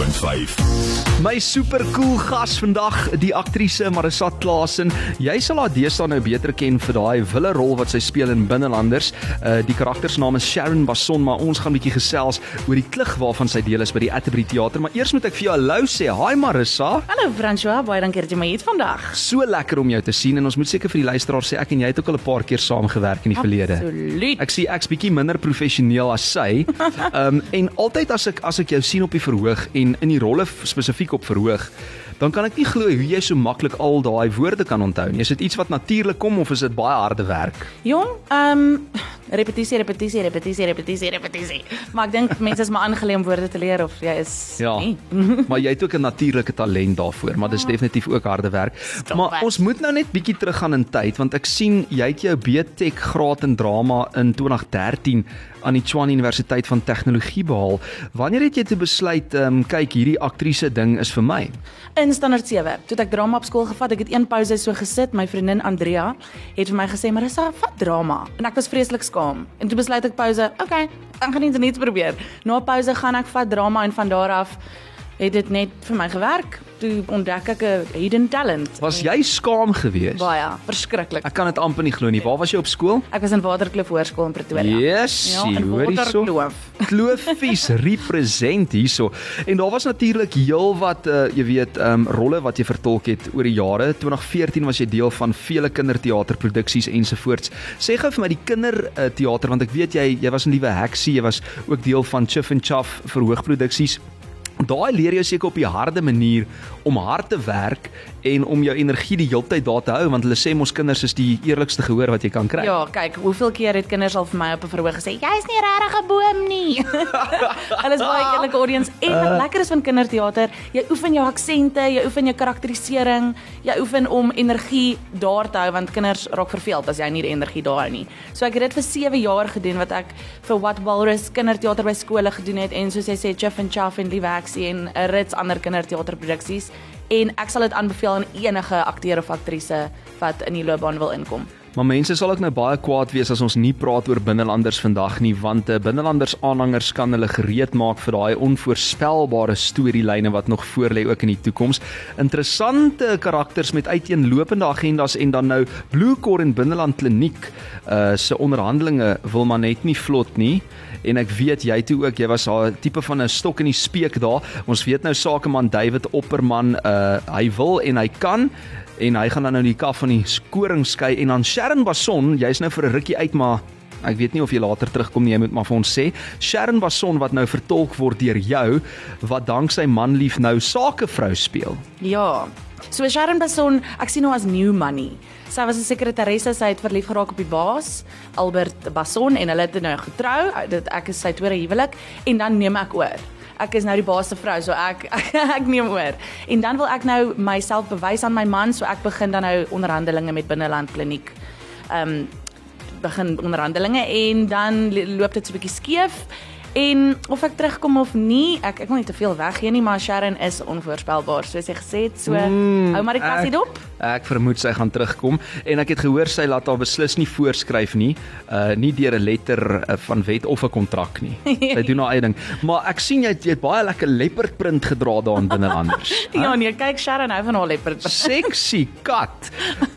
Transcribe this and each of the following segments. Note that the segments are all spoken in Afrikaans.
Groot FM 90.5. My super cool gas vandag, die aktrise Marissa Klasen. Jy sal haar deesdae nou beter ken vir daai wille rol wat sy speel in Binnelanders. Uh die karakter se naam is Sharon Basson, maar ons gaan 'n bietjie gesels oor die klug waarvan sy deel is by die Atterbury Theater. Maar eers moet ek vir jou hallo sê. Hi Marissa. Hallo François, baie dankie dat jy my hier vandag. So lekker om jou te sien en ons moet seker vir die luisteraars sê ek en jy het ook al 'n paar keer saamgewerk in die verlede. Absoluut. Ek sien ek's bietjie minder professioneel as sy. Ehm um, en altyd as ek as ek jou sien op die verhoog en in die rolle spesifiek op verhoog, dan kan ek nie glo hoe jy so maklik al daai woorde kan onthou nie. Is dit iets wat natuurlik kom of is dit baie harde werk? Jong, ehm um, repetisie, repetisie, repetisie, repetisie, repetisie. Maar ek dink mense is maar aangeleer om woorde te leer of jy is Ja. nie. maar jy het ook 'n natuurlike talent daarvoor, maar dis definitief ook harde werk. Stop maar it. ons moet nou net bietjie teruggaan in tyd want ek sien jy het jou BTech graad in drama in 2013 aan die Tshwane Universiteit van Tegnologie behaal. Wanneer het jy toe besluit, ehm um, kyk, hierdie aktrise ding is vir my? In standaard 7, toe ek drama op skool gevat, ek het een pouse so gesit, my vriendin Andrea het vir my gesê, "Marissa, vat drama." En ek was vreeslik skaam. En toe besluit ek pouse, okay, dan gaan ek net probeer. Na pouse gaan ek vat drama en van daar af het dit net vir my gewerk. Toe ontdek ek 'n hidden talent. Was jy skaam geweest? baie verskriklik. Ek kan dit amper nie glo nie. Waar was jy op skool? Ek was in Waterkloof Hoërskool in Pretoria. Yes, Ja, in hoor hierso. Waterkloof. Kloofies represent hierso. En daar was natuurlik heelwat uh, jy weet, ehm um, rolle wat jy vertolk het oor die jare. 2014 was jy deel van vele kinderteaterproduksies ensovoorts. Sê gou vir my die kinderteater want ek weet jy jy was in Liewe Heksie, jy was ook deel van Chiff and Chaff verhoogproduksies. Daai leer jou seker op die harde manier om hard te werk en om jou energie die hele tyd daar te hou want hulle sê mos kinders is die eerlikste gehoor wat jy kan kry. Ja, kyk, hoeveel keer het kinders al vir my op 'n verhoog gesê, "Jy's nie regtig 'n boom nie." Hulle is baie eerlike audience. En wat lekker is van kinderteater, jy oefen jou aksente, jy oefen jou karakterisering, jy oefen om energie daar te hou want kinders raak verveeld as jy nie die energie daar hou nie. So ek het dit vir 7 jaar gedoen wat ek vir What Walrus kinderteater by skole gedoen het en soos jy sê Chuff and Chaff en Livaxie en 'n rits ander kinderteaterproduksies en ek sal dit aanbeveel aan enige akteur of aktrise wat in die loopbaan wil inkom. Maar mense sal ook nou baie kwaad wees as ons nie praat oor binnelanders vandag nie want 'n binnelanders aanhangers kan hulle gereed maak vir daai onvoorspelbare storielyne wat nog voorlê ook in die toekoms. Interessante karakters met uiteenlopende agendas en dan nou Bloekor en Binneland Kliniek uh se onderhandelinge wil maar net nie vlot nie en ek weet jy toe ook jy was haar tipe van 'n stok in die speek daar. Ons weet nou sakeman David Opperman uh hy wil en hy kan en hy gaan dan nou die kaf van die skoring skei en dan Sharon Basson, jy's nou vir 'n rukkie uit maar ek weet nie of jy later terugkom nie, jy moet maar vir ons sê. Sharon Basson wat nou vertolk word deur jou wat dank sy manlief nou sakevrou speel. Ja. So Sharon Basson, ek sien haar as new money. Sy was 'n sekretaresse, sy het verlief geraak op die baas, Albert Basson en hulle het nou getrou. Dit ek is sy tweede huwelik en dan neem ek oor. Ek is nou die baas se vrou, so ek ek neem oor. En dan wil ek nou myself bewys aan my man, so ek begin dan nou onderhandelinge met Binneland Kliniek. Ehm um, begin onderhandelinge en dan lo- loop dit so 'n bietjie skeef. En of ek terugkom of nie, ek ek wil nie te veel weggee nie, maar Sharon is onvoorspelbaar, soos jy gesê het. So mm, hou maar die kassie ek- dop. Ek vermoed sy gaan terugkom en ek het gehoor sy laat haar beslis nie voorskryf nie, uh nie deur 'n letter uh, van wet of 'n kontrak nie. Sy doen haar eie ding. Maar ek sien jy het, jy het baie lekker leopardprint gedra daar in binnelanders. Ja nee, kyk Sharon hou van haar leopard. Sexy kat.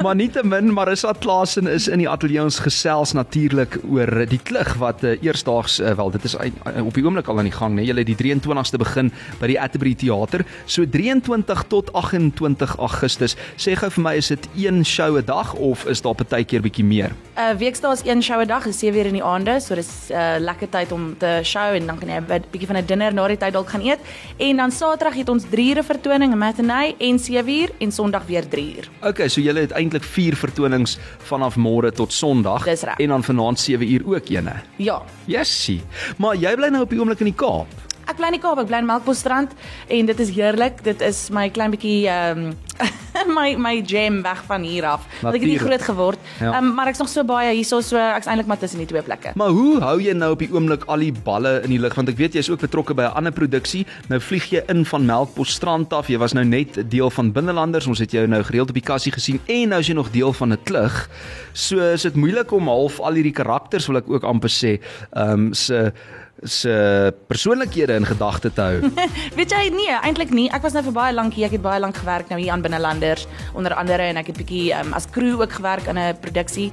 Maar nietemin Marissa Klasen is in die ateljee ons gesels natuurlik oor die klug wat uh, eersdaags uh, wel dit is uh, op die oomblik al aan die gang, né? Julle het die 23ste begin by die Atterbury Theater. So 23 tot 28 Augustus. Sê gou vir my is dit een show 'n dag of is daar partykeer bietjie meer? Uh weekdae is een show 'n dag, is 7 uur in die aande, so dis 'n uh, lekker tyd om te show en dan kan jy 'n bietjie van 'n dinner na die tyd dalk gaan eet. En dan Saterdag het ons 3 ure vertoning, 'n matinee en 7 uur en Sondag weer 3 uur. Okay, so julle het eintlik 4 vertonings vanaf môre tot Sondag en dan vanaand 7 uur ook eene. Ja. Jessie. Maar jy bly nou op die oomblik in die Kaap. Ek bly in die Kaap, ek bly in Melkbosstrand en dit is heerlik. Dit is my klein bietjie ehm um, my my jam weg van hier af. Want ek het hier groot geword. Ja. Um, maar ek's nog so baie hierso so ek's eintlik maar tussen die twee plekke. Maar hoe hou jy nou op die oomblik al die balle in die lug want ek weet jy's ook betrokke by 'n ander produksie. Nou vlieg jy in van Melkbos strand af. Jy was nou net deel van Binnelanders. Ons het jou nou gereeld op die kassie gesien en nou is jy nog deel van 'n klug. So is dit moeilik om half al hierdie karakters wil ek ook amper sê, ehm um, se se persoonlikhede in gedagte te hou. Weet jy nee, eintlik nie. Ek was nou vir baie lank hier. Ek het baie lank gewerk nou hier aan binnelanders onder andere en ek het bietjie um, as crew ook gewerk aan 'n produksie.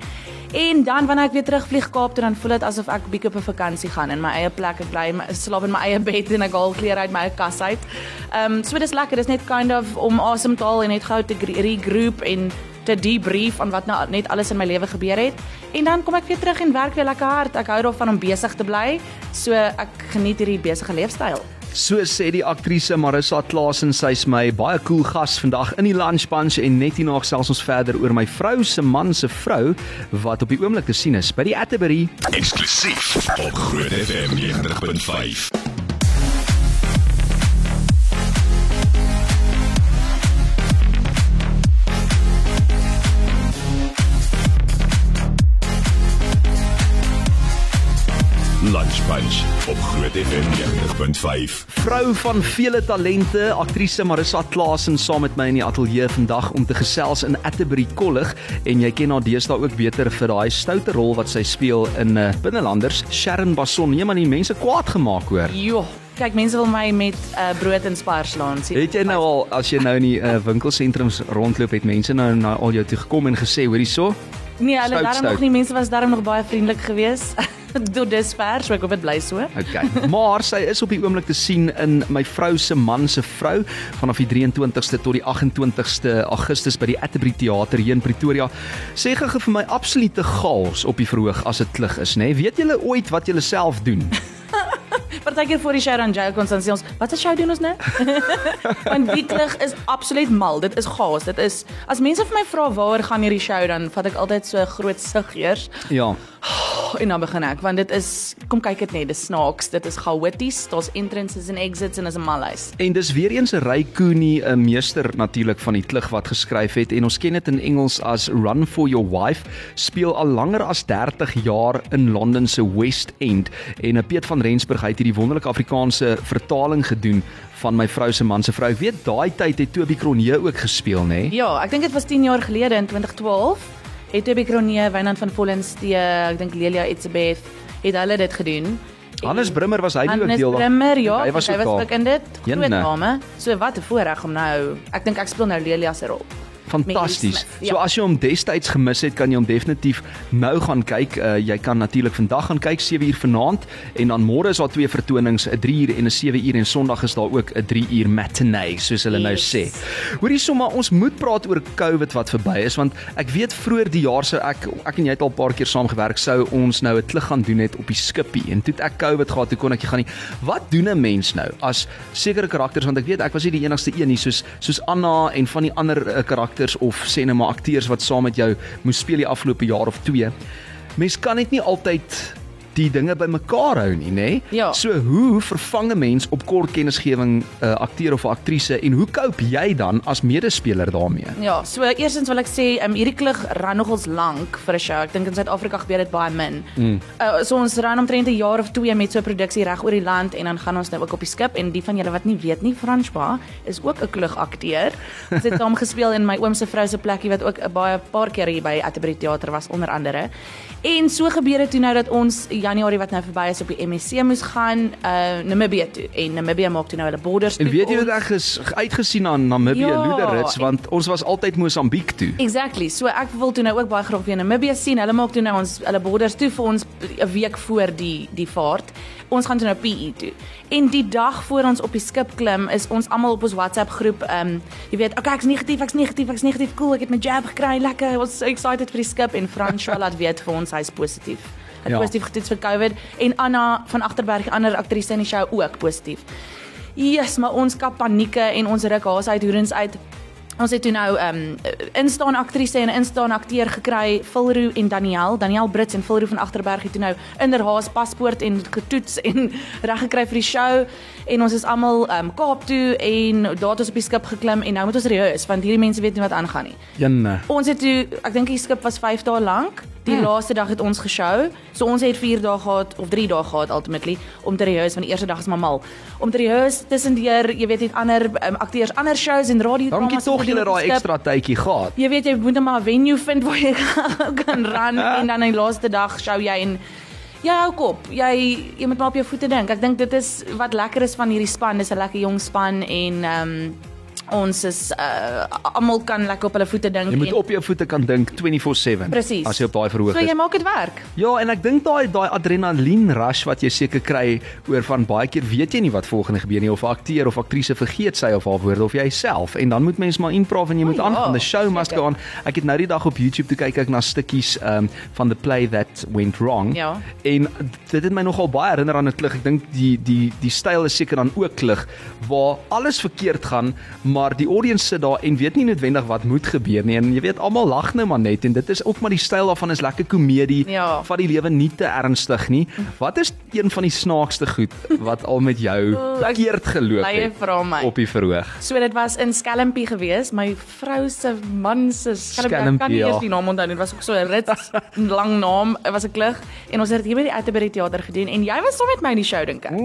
En dan wanneer ek weer terugvlieg Kaap toe dan voel dit asof ek bietjie op 'n vakansie gaan in my eie plek. Ek bly slaap in my eie bed en ek haal klere uit my eie kas uit. Ehm um, so dis lekker. Dis net kind of om asem te haal en net gou te regroup en te debrief aan wat nou net alles in my lewe gebeur het. En dan kom ek weer terug en werk weer lekker hard. Ek hou daarvan om besig te bly. So ek geniet hierdie besige leefstyl. So sê die aktrise Marissa Klasen, sy's my baie cool gas vandag in die Lunch Bunch en net hierna gesels ons verder oor my vrou se man se vrou wat op die oomblik te sien is by die Atterbury. Eksklusief op Groot FM 90.5. Lunch Bunch op Groot FM 90.5. Vrou van vele talente, aktrise Marissa Klasen saam met my in die ateljee vandag om te gesels in Atterbury Kollig en jy ken haar deesdae ook beter vir daai stoute rol wat sy speel in uh, Binnelanders, Sharon Basson. Nee man, die mense kwaad gemaak hoor. Jo, kyk mense wil my met uh, brood en spars slaan. sien. Het jy nou al as jy nou in die uh, winkelsentrums rondloop het mense nou na al jou toe gekom en gesê, hoorie so? Nee, hulle daarom nog nie. Mense was daarom nog baie vriendelik geweest. Tot dusver, so ek hoop dit bly so. Okay. Maar sy is op die oomblik te sien in my vrou se man se vrou vanaf die 23ste tot die 28ste Augustus by die Atterbury Theater hier in Pretoria. Sê gou vir my absolute chaos op die verhoog as dit klug is, nê? Nee? Weet julle ooit wat julle self doen? Partykeer voor die show dan Jail konstant sê ons, "Wat 'n show doen ons nou?" Want die klug is absoluut mal. Dit is chaos. Dit is as mense vir my vra waar gaan hierdie show dan vat ek altyd so groot sug eers Ja. en dan begin ek want dit is kom kyk dit net, dis snaaks, dit is chaoties, daar's entrances en exits en is 'n malhuis. En dis weer eens 'n Ray Cooney, 'n meester natuurlik van die klug wat geskryf het en ons ken dit in Engels as Run for Your Wife, speel al langer as 30 jaar in Londen se West End en 'n Piet van Rensburg het hierdie wonderlike Afrikaanse vertaling gedoen van my vrou se man se vrou. Ek weet daai tyd het Toby Cronje ook gespeel, nê? Nee? Ja, ek dink dit was 10 jaar gelede in 2012. Het Toby Cronje, Wynand van Vollenstee, ek dink Lelia Etzebeth het hulle dit gedoen. Hannes Brimmer was hy nie ook Hannes deel Brimmer, ja, hy was hy ook was daar. ook in dit. Groot name. So wat 'n voorreg om nou, ek dink ek speel nou Lelia se rol. Fantasties. Ja. So as jy hom destyds gemis het, kan jy hom definitief nou gaan kyk. Uh, jy kan natuurlik vandag gaan kyk 7 uur vanaand en dan môre is daar twee vertonings, 'n 3 uur en 'n 7 uur en Sondag is daar ook 'n 3 uur matinee, soos hulle nou Yes. sê. Hoorie sommer ons moet praat oor COVID wat verby is want ek weet vroeër die jaar sou ek ek en jy het al 'n paar keer saamgewerk sou ons nou 'n klug gaan doen het op die skippie en toe ek COVID gehad toe kon ek nie gaan nie. Wat doen 'n mens nou as sekere karakters want ek weet ek was nie die enigste een nie soos soos Anna en van die ander uh, karakters of sê net maar akteurs wat saam met jou moes speel die afgelope jaar of twee. Mens kan net nie altyd die dinge bymekaar hou nie, nê? Ja. So hoe vervang 'n mens op kort kennisgewing 'n uh, akteur of 'n aktrise en hoe cope jy dan as medespeler daarmee? Ja, so eerstens wil ek sê, um, hierdie klug ran nogals lank vir 'n show. Ek dink in Suid-Afrika gebeur dit baie min. Mm. Uh, so ons ran omtrent 'n jaar of 2 met so 'n produksie reg oor die land en dan gaan ons nou ook op die skip en die van julle wat nie weet nie, François is ook 'n klugakteur. Ons het saam gespeel in my oom se vrou se plekkie wat ook 'n baie paar keer hier by Atterbury Theater was onder andere. En so gebeur dit toe nou dat ons Januarie wat nou verby is op die MSC moes gaan uh Namibië toe en Namibië maak toe nou hulle borders En toe weet jy wat ek is uitgesien aan Namibië Ja, Luderits en- want ons was altyd Mosambiek toe. Exactly. So ek wil toe nou ook baie graag weer Namibië sien. Hulle maak toe nou ons hulle borders toe vir ons 'n week voor die die vaart. Ons gaan toe nou PE toe. En die dag voor ons op die skip klim, is ons almal op ons WhatsApp groep, ehm um, jy weet, okay, ek's negatief, ek's negatief, ek's negatief. Cool, ek het my jab gekry. Lekker. Ons so excited vir die skip en François laat weet vir ons hy's positief. Het Ja. positief getoets vir COVID en Anna van Agterberg, ander aktrise in die show ook positief. Yes, maar ons kap panieke en ons ruk haas uit hoerens uit. Ons het toe nou ehm um, instaan aktrise en instaan akteur gekry, Philroo en Daniel, Daniel Brits en Philroo van Agterberg het toe nou inderhaas paspoort en getoets en reg gekry vir die show en ons is almal ehm um, Kaap toe en daar het ons op die skip geklim en nou moet ons rehearse want hierdie mense weet nie wat aangaan nie. Jenne. Ons het toe ek dink die skip was 5 dae lank. Die hmm. laaste dag het ons geshow. So ons het 4 dae gehad of 3 dae gehad ultimately om te rehearse want die eerste dag is maar mal. Om te rehearse tussendeur, jy weet, het ander um, akteurs ander shows en radio Dankie tog julle daai ekstra tydjie gehad. Jy weet jy moet net maar 'n venue vind waar jy kan run en dan die laaste dag show jy en jy hou kop. Jy jy moet maar op jou voete dink. Ek dink dit is wat lekker is van hierdie span. Dis 'n lekker jong span en ehm um, ons is uh almal kan lekker op hulle voete dink. Jy moet en, op jou voete kan dink 24/7 Presies. as jy op daai verhoog So is. jy maak dit werk. Ja, en ek dink daai daai adrenalien rush wat jy seker kry oor van baie keer weet jy nie wat volgende gebeur nie of 'n akteur of aktrise vergeet sy of haar woorde of jouself en dan moet mens maar improv en jy moet ja, aangaan. The show must seker. go on. Ek het nou die dag op YouTube toe kyk ek na stukkies um, van the play that went wrong. Ja. En dit het my nogal baie herinner aan 'n klug. Ek dink die die die styl is seker dan ook klug waar alles verkeerd gaan, maar die audience sit daar en weet nie noodwendig wat moet gebeur nie. En jy weet almal lag nou maar net en dit is ook maar die styl daarvan is lekker komedie. Ja. Vat die lewe nie te ernstig nie. Wat is een van die snaakste goed wat al met jou verkeerd geloop het op die verhoog? So dit was in Skelmpie gewees. My vrou se man se Skelmpie. Ek kan nie ja. eers die naam onthou nie. Dit was ook so 'n rits lang naam. Dit was 'n klug en ons het hier by die Atterbury teater gedoen en jy was saam met my in die show dink ek.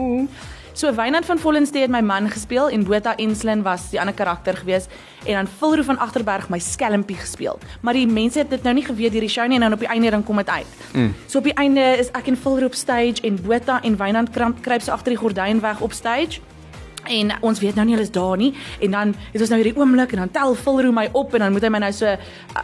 So Wynand van Vollensteed het my man gespeel en Botha Enslin was die ander karakter gewees en dan Vilro van Agterberg my Skelmpie gespeel. Maar die mense het dit nou nie geweet deur die show nie en dan op die einde dan kom dit uit. Mm. So op die einde is ek en Vilro op stage en Botha en Wynand kramp kruip so agter die gordyn weg op stage. En ons weet nou nie hulle is daar nie en dan het ons nou hierdie oomblik en dan tel Vilro my op en dan moet hy my nou so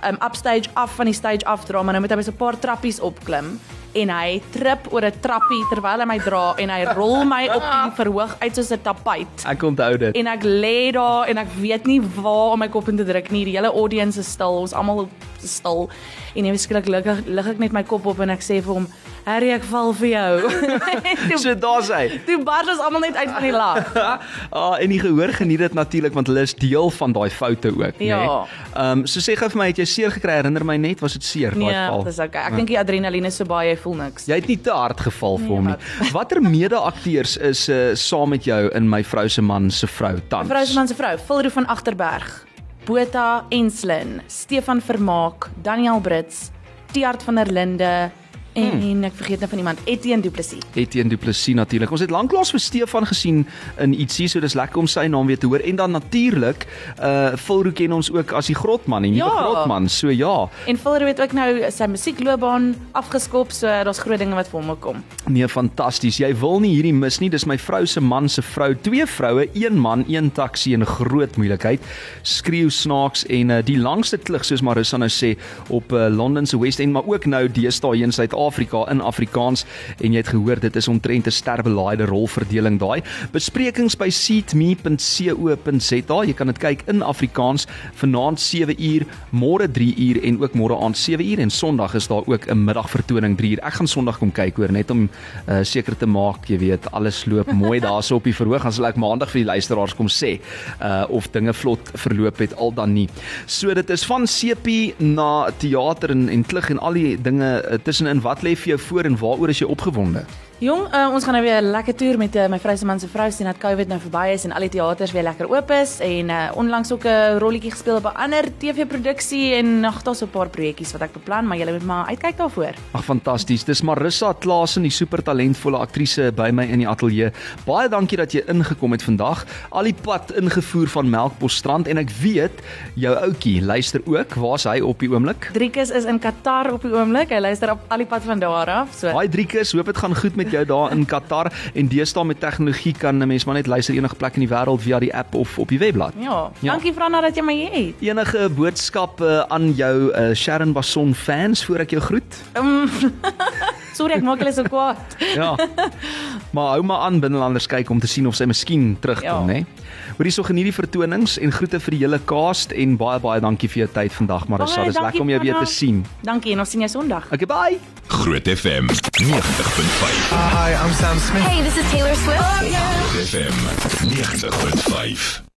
um, upstage af van die stage afdra maar nou moet hy by so 'n paar trappies opklim en hy trip oor 'n trappie terwyl hy my dra en hy rol my op die verhoog uit soos 'n tapuit. Ek onthou dit. En ek lê daar en ek weet nie waar om my kop in te druk nie. Die hele audience is stil. Ons almal is stil. En ewe skielik lig ek lig ek net my kop op en ek sê vir hom, "Harry, ek val vir jou." toe, So daar's hy. toe bars ons almal net uit van die lag. ah, en die gehoor geniet dit natuurlik want hulle is deel van daai foute ook, né? Ja. Ehm um, so sê gou vir my, het jy seer gekry? Herinner my net, was dit seer daai Nee, val? dis okay. Ek dink die adrenalien is so baie, jy voel niks. Jy het nie te hard geval vir Nee, hom nie. Watter mede-akteurs is uh, saam met jou in my vrou se man se vrou tans? Vrou se man se vrou, Vilro van Agterberg, Botha Enslin, Stefan Vermaak, Daniel Brits, Tiart van der Linde en hmm. ek vergeet nou van iemand, Etienne Du Plessis. Etienne Du Plessis natuurlik. Ons het lanklaas vir Stefan gesien in ietsie, so dis lekker om sy naam weer te hoor. En dan natuurlik, uh Vilro ken ons ook as die Grotman, die nuwe Ja. Grotman. So ja, En Vilro het ook nou sy musiekloopbaan afgeskop, so daar's groot dinge wat vir hom kom. nee, fantasties. Jy wil nie hierdie mis nie. Dis my vrou se man se vrou, twee vroue, een man, een taxi en groot moeilikheid. Skreeu snaaks en uh, die langste klug soos Marissa nou sê op uh, Londen se West End, maar ook nou deesdae hier in Suid-Afrika in Afrikaans en jy het gehoor dit is omtrent 'n stervelaaide rolverdeling daai. Besprekings by seatme.co.za. Jy kan dit kyk in Afrikaans vanaand 7 uur, môre 3 uur en ook môre aand 7 uur en Sondag is daar ook 'n middagvertoning 3 uur. Ek gaan Sondag kom kyk hoor net om uh, seker te maak, jy weet, alles loop mooi daarso op die verhoog. Dan sal ek maandag vir die luisteraars kom sê uh of dinge vlot verloop het al dan nie. So dit is van sepie na teater en en klug en al die dinge uh, tussenin. Wat lê vir jou voor en waaroor is jy opgewonde? Jong, uh, ons gaan nou weer 'n lekker toer met uh, my vrou se man se vrou sien dat COVID nou verby is en al die teaters weer lekker oop is en uh, onlangs ook 'n rolletjie gespeel op 'n ander TV-produksie en nog daar's 'n paar projekkies wat ek beplan, maar julle moet maar uitkyk daarvoor. Ag fantasties. Dis Marissa Klaasen, die super talentvolle aktrise by my in die ateljee. Baie dankie dat jy ingekom het vandag. Al die pad ingevoer van Melkbosstrand en ek weet jou ouetjie luister ook. Waar's hy op die oomblik? Driekus is in Qatar op die oomblik. Hy luister op al die pad van daar af. So Haai Driekus, hoop dit gaan goed met jou daar in Qatar en deesdae met tegnologie kan 'n mens maar net luister enige plek in die wêreld via die app of op die webblad. ja, Ja. dankie Franna dat jy my het. Enige boodskappe aan jou uh, Sharon Basson fans voor ek jou groet? Um, sorry ek maak hulle so kwaad. Ja. maar hou maar aan binnelanders kyk om te sien of sy miskien terugkom, Ja. né? Hoor hierso geniet die vertonings en groete vir die hele cast en baie baie dankie vir jou tyd vandag Marissa. Baie Dis lekker om jou weer te sien. Dankie en ons sien jou Sondag. Okay, bye. Groot FM 90.5. Hi, I'm Sam Smith. Hey, this is Taylor Swift. Groot FM 90.5.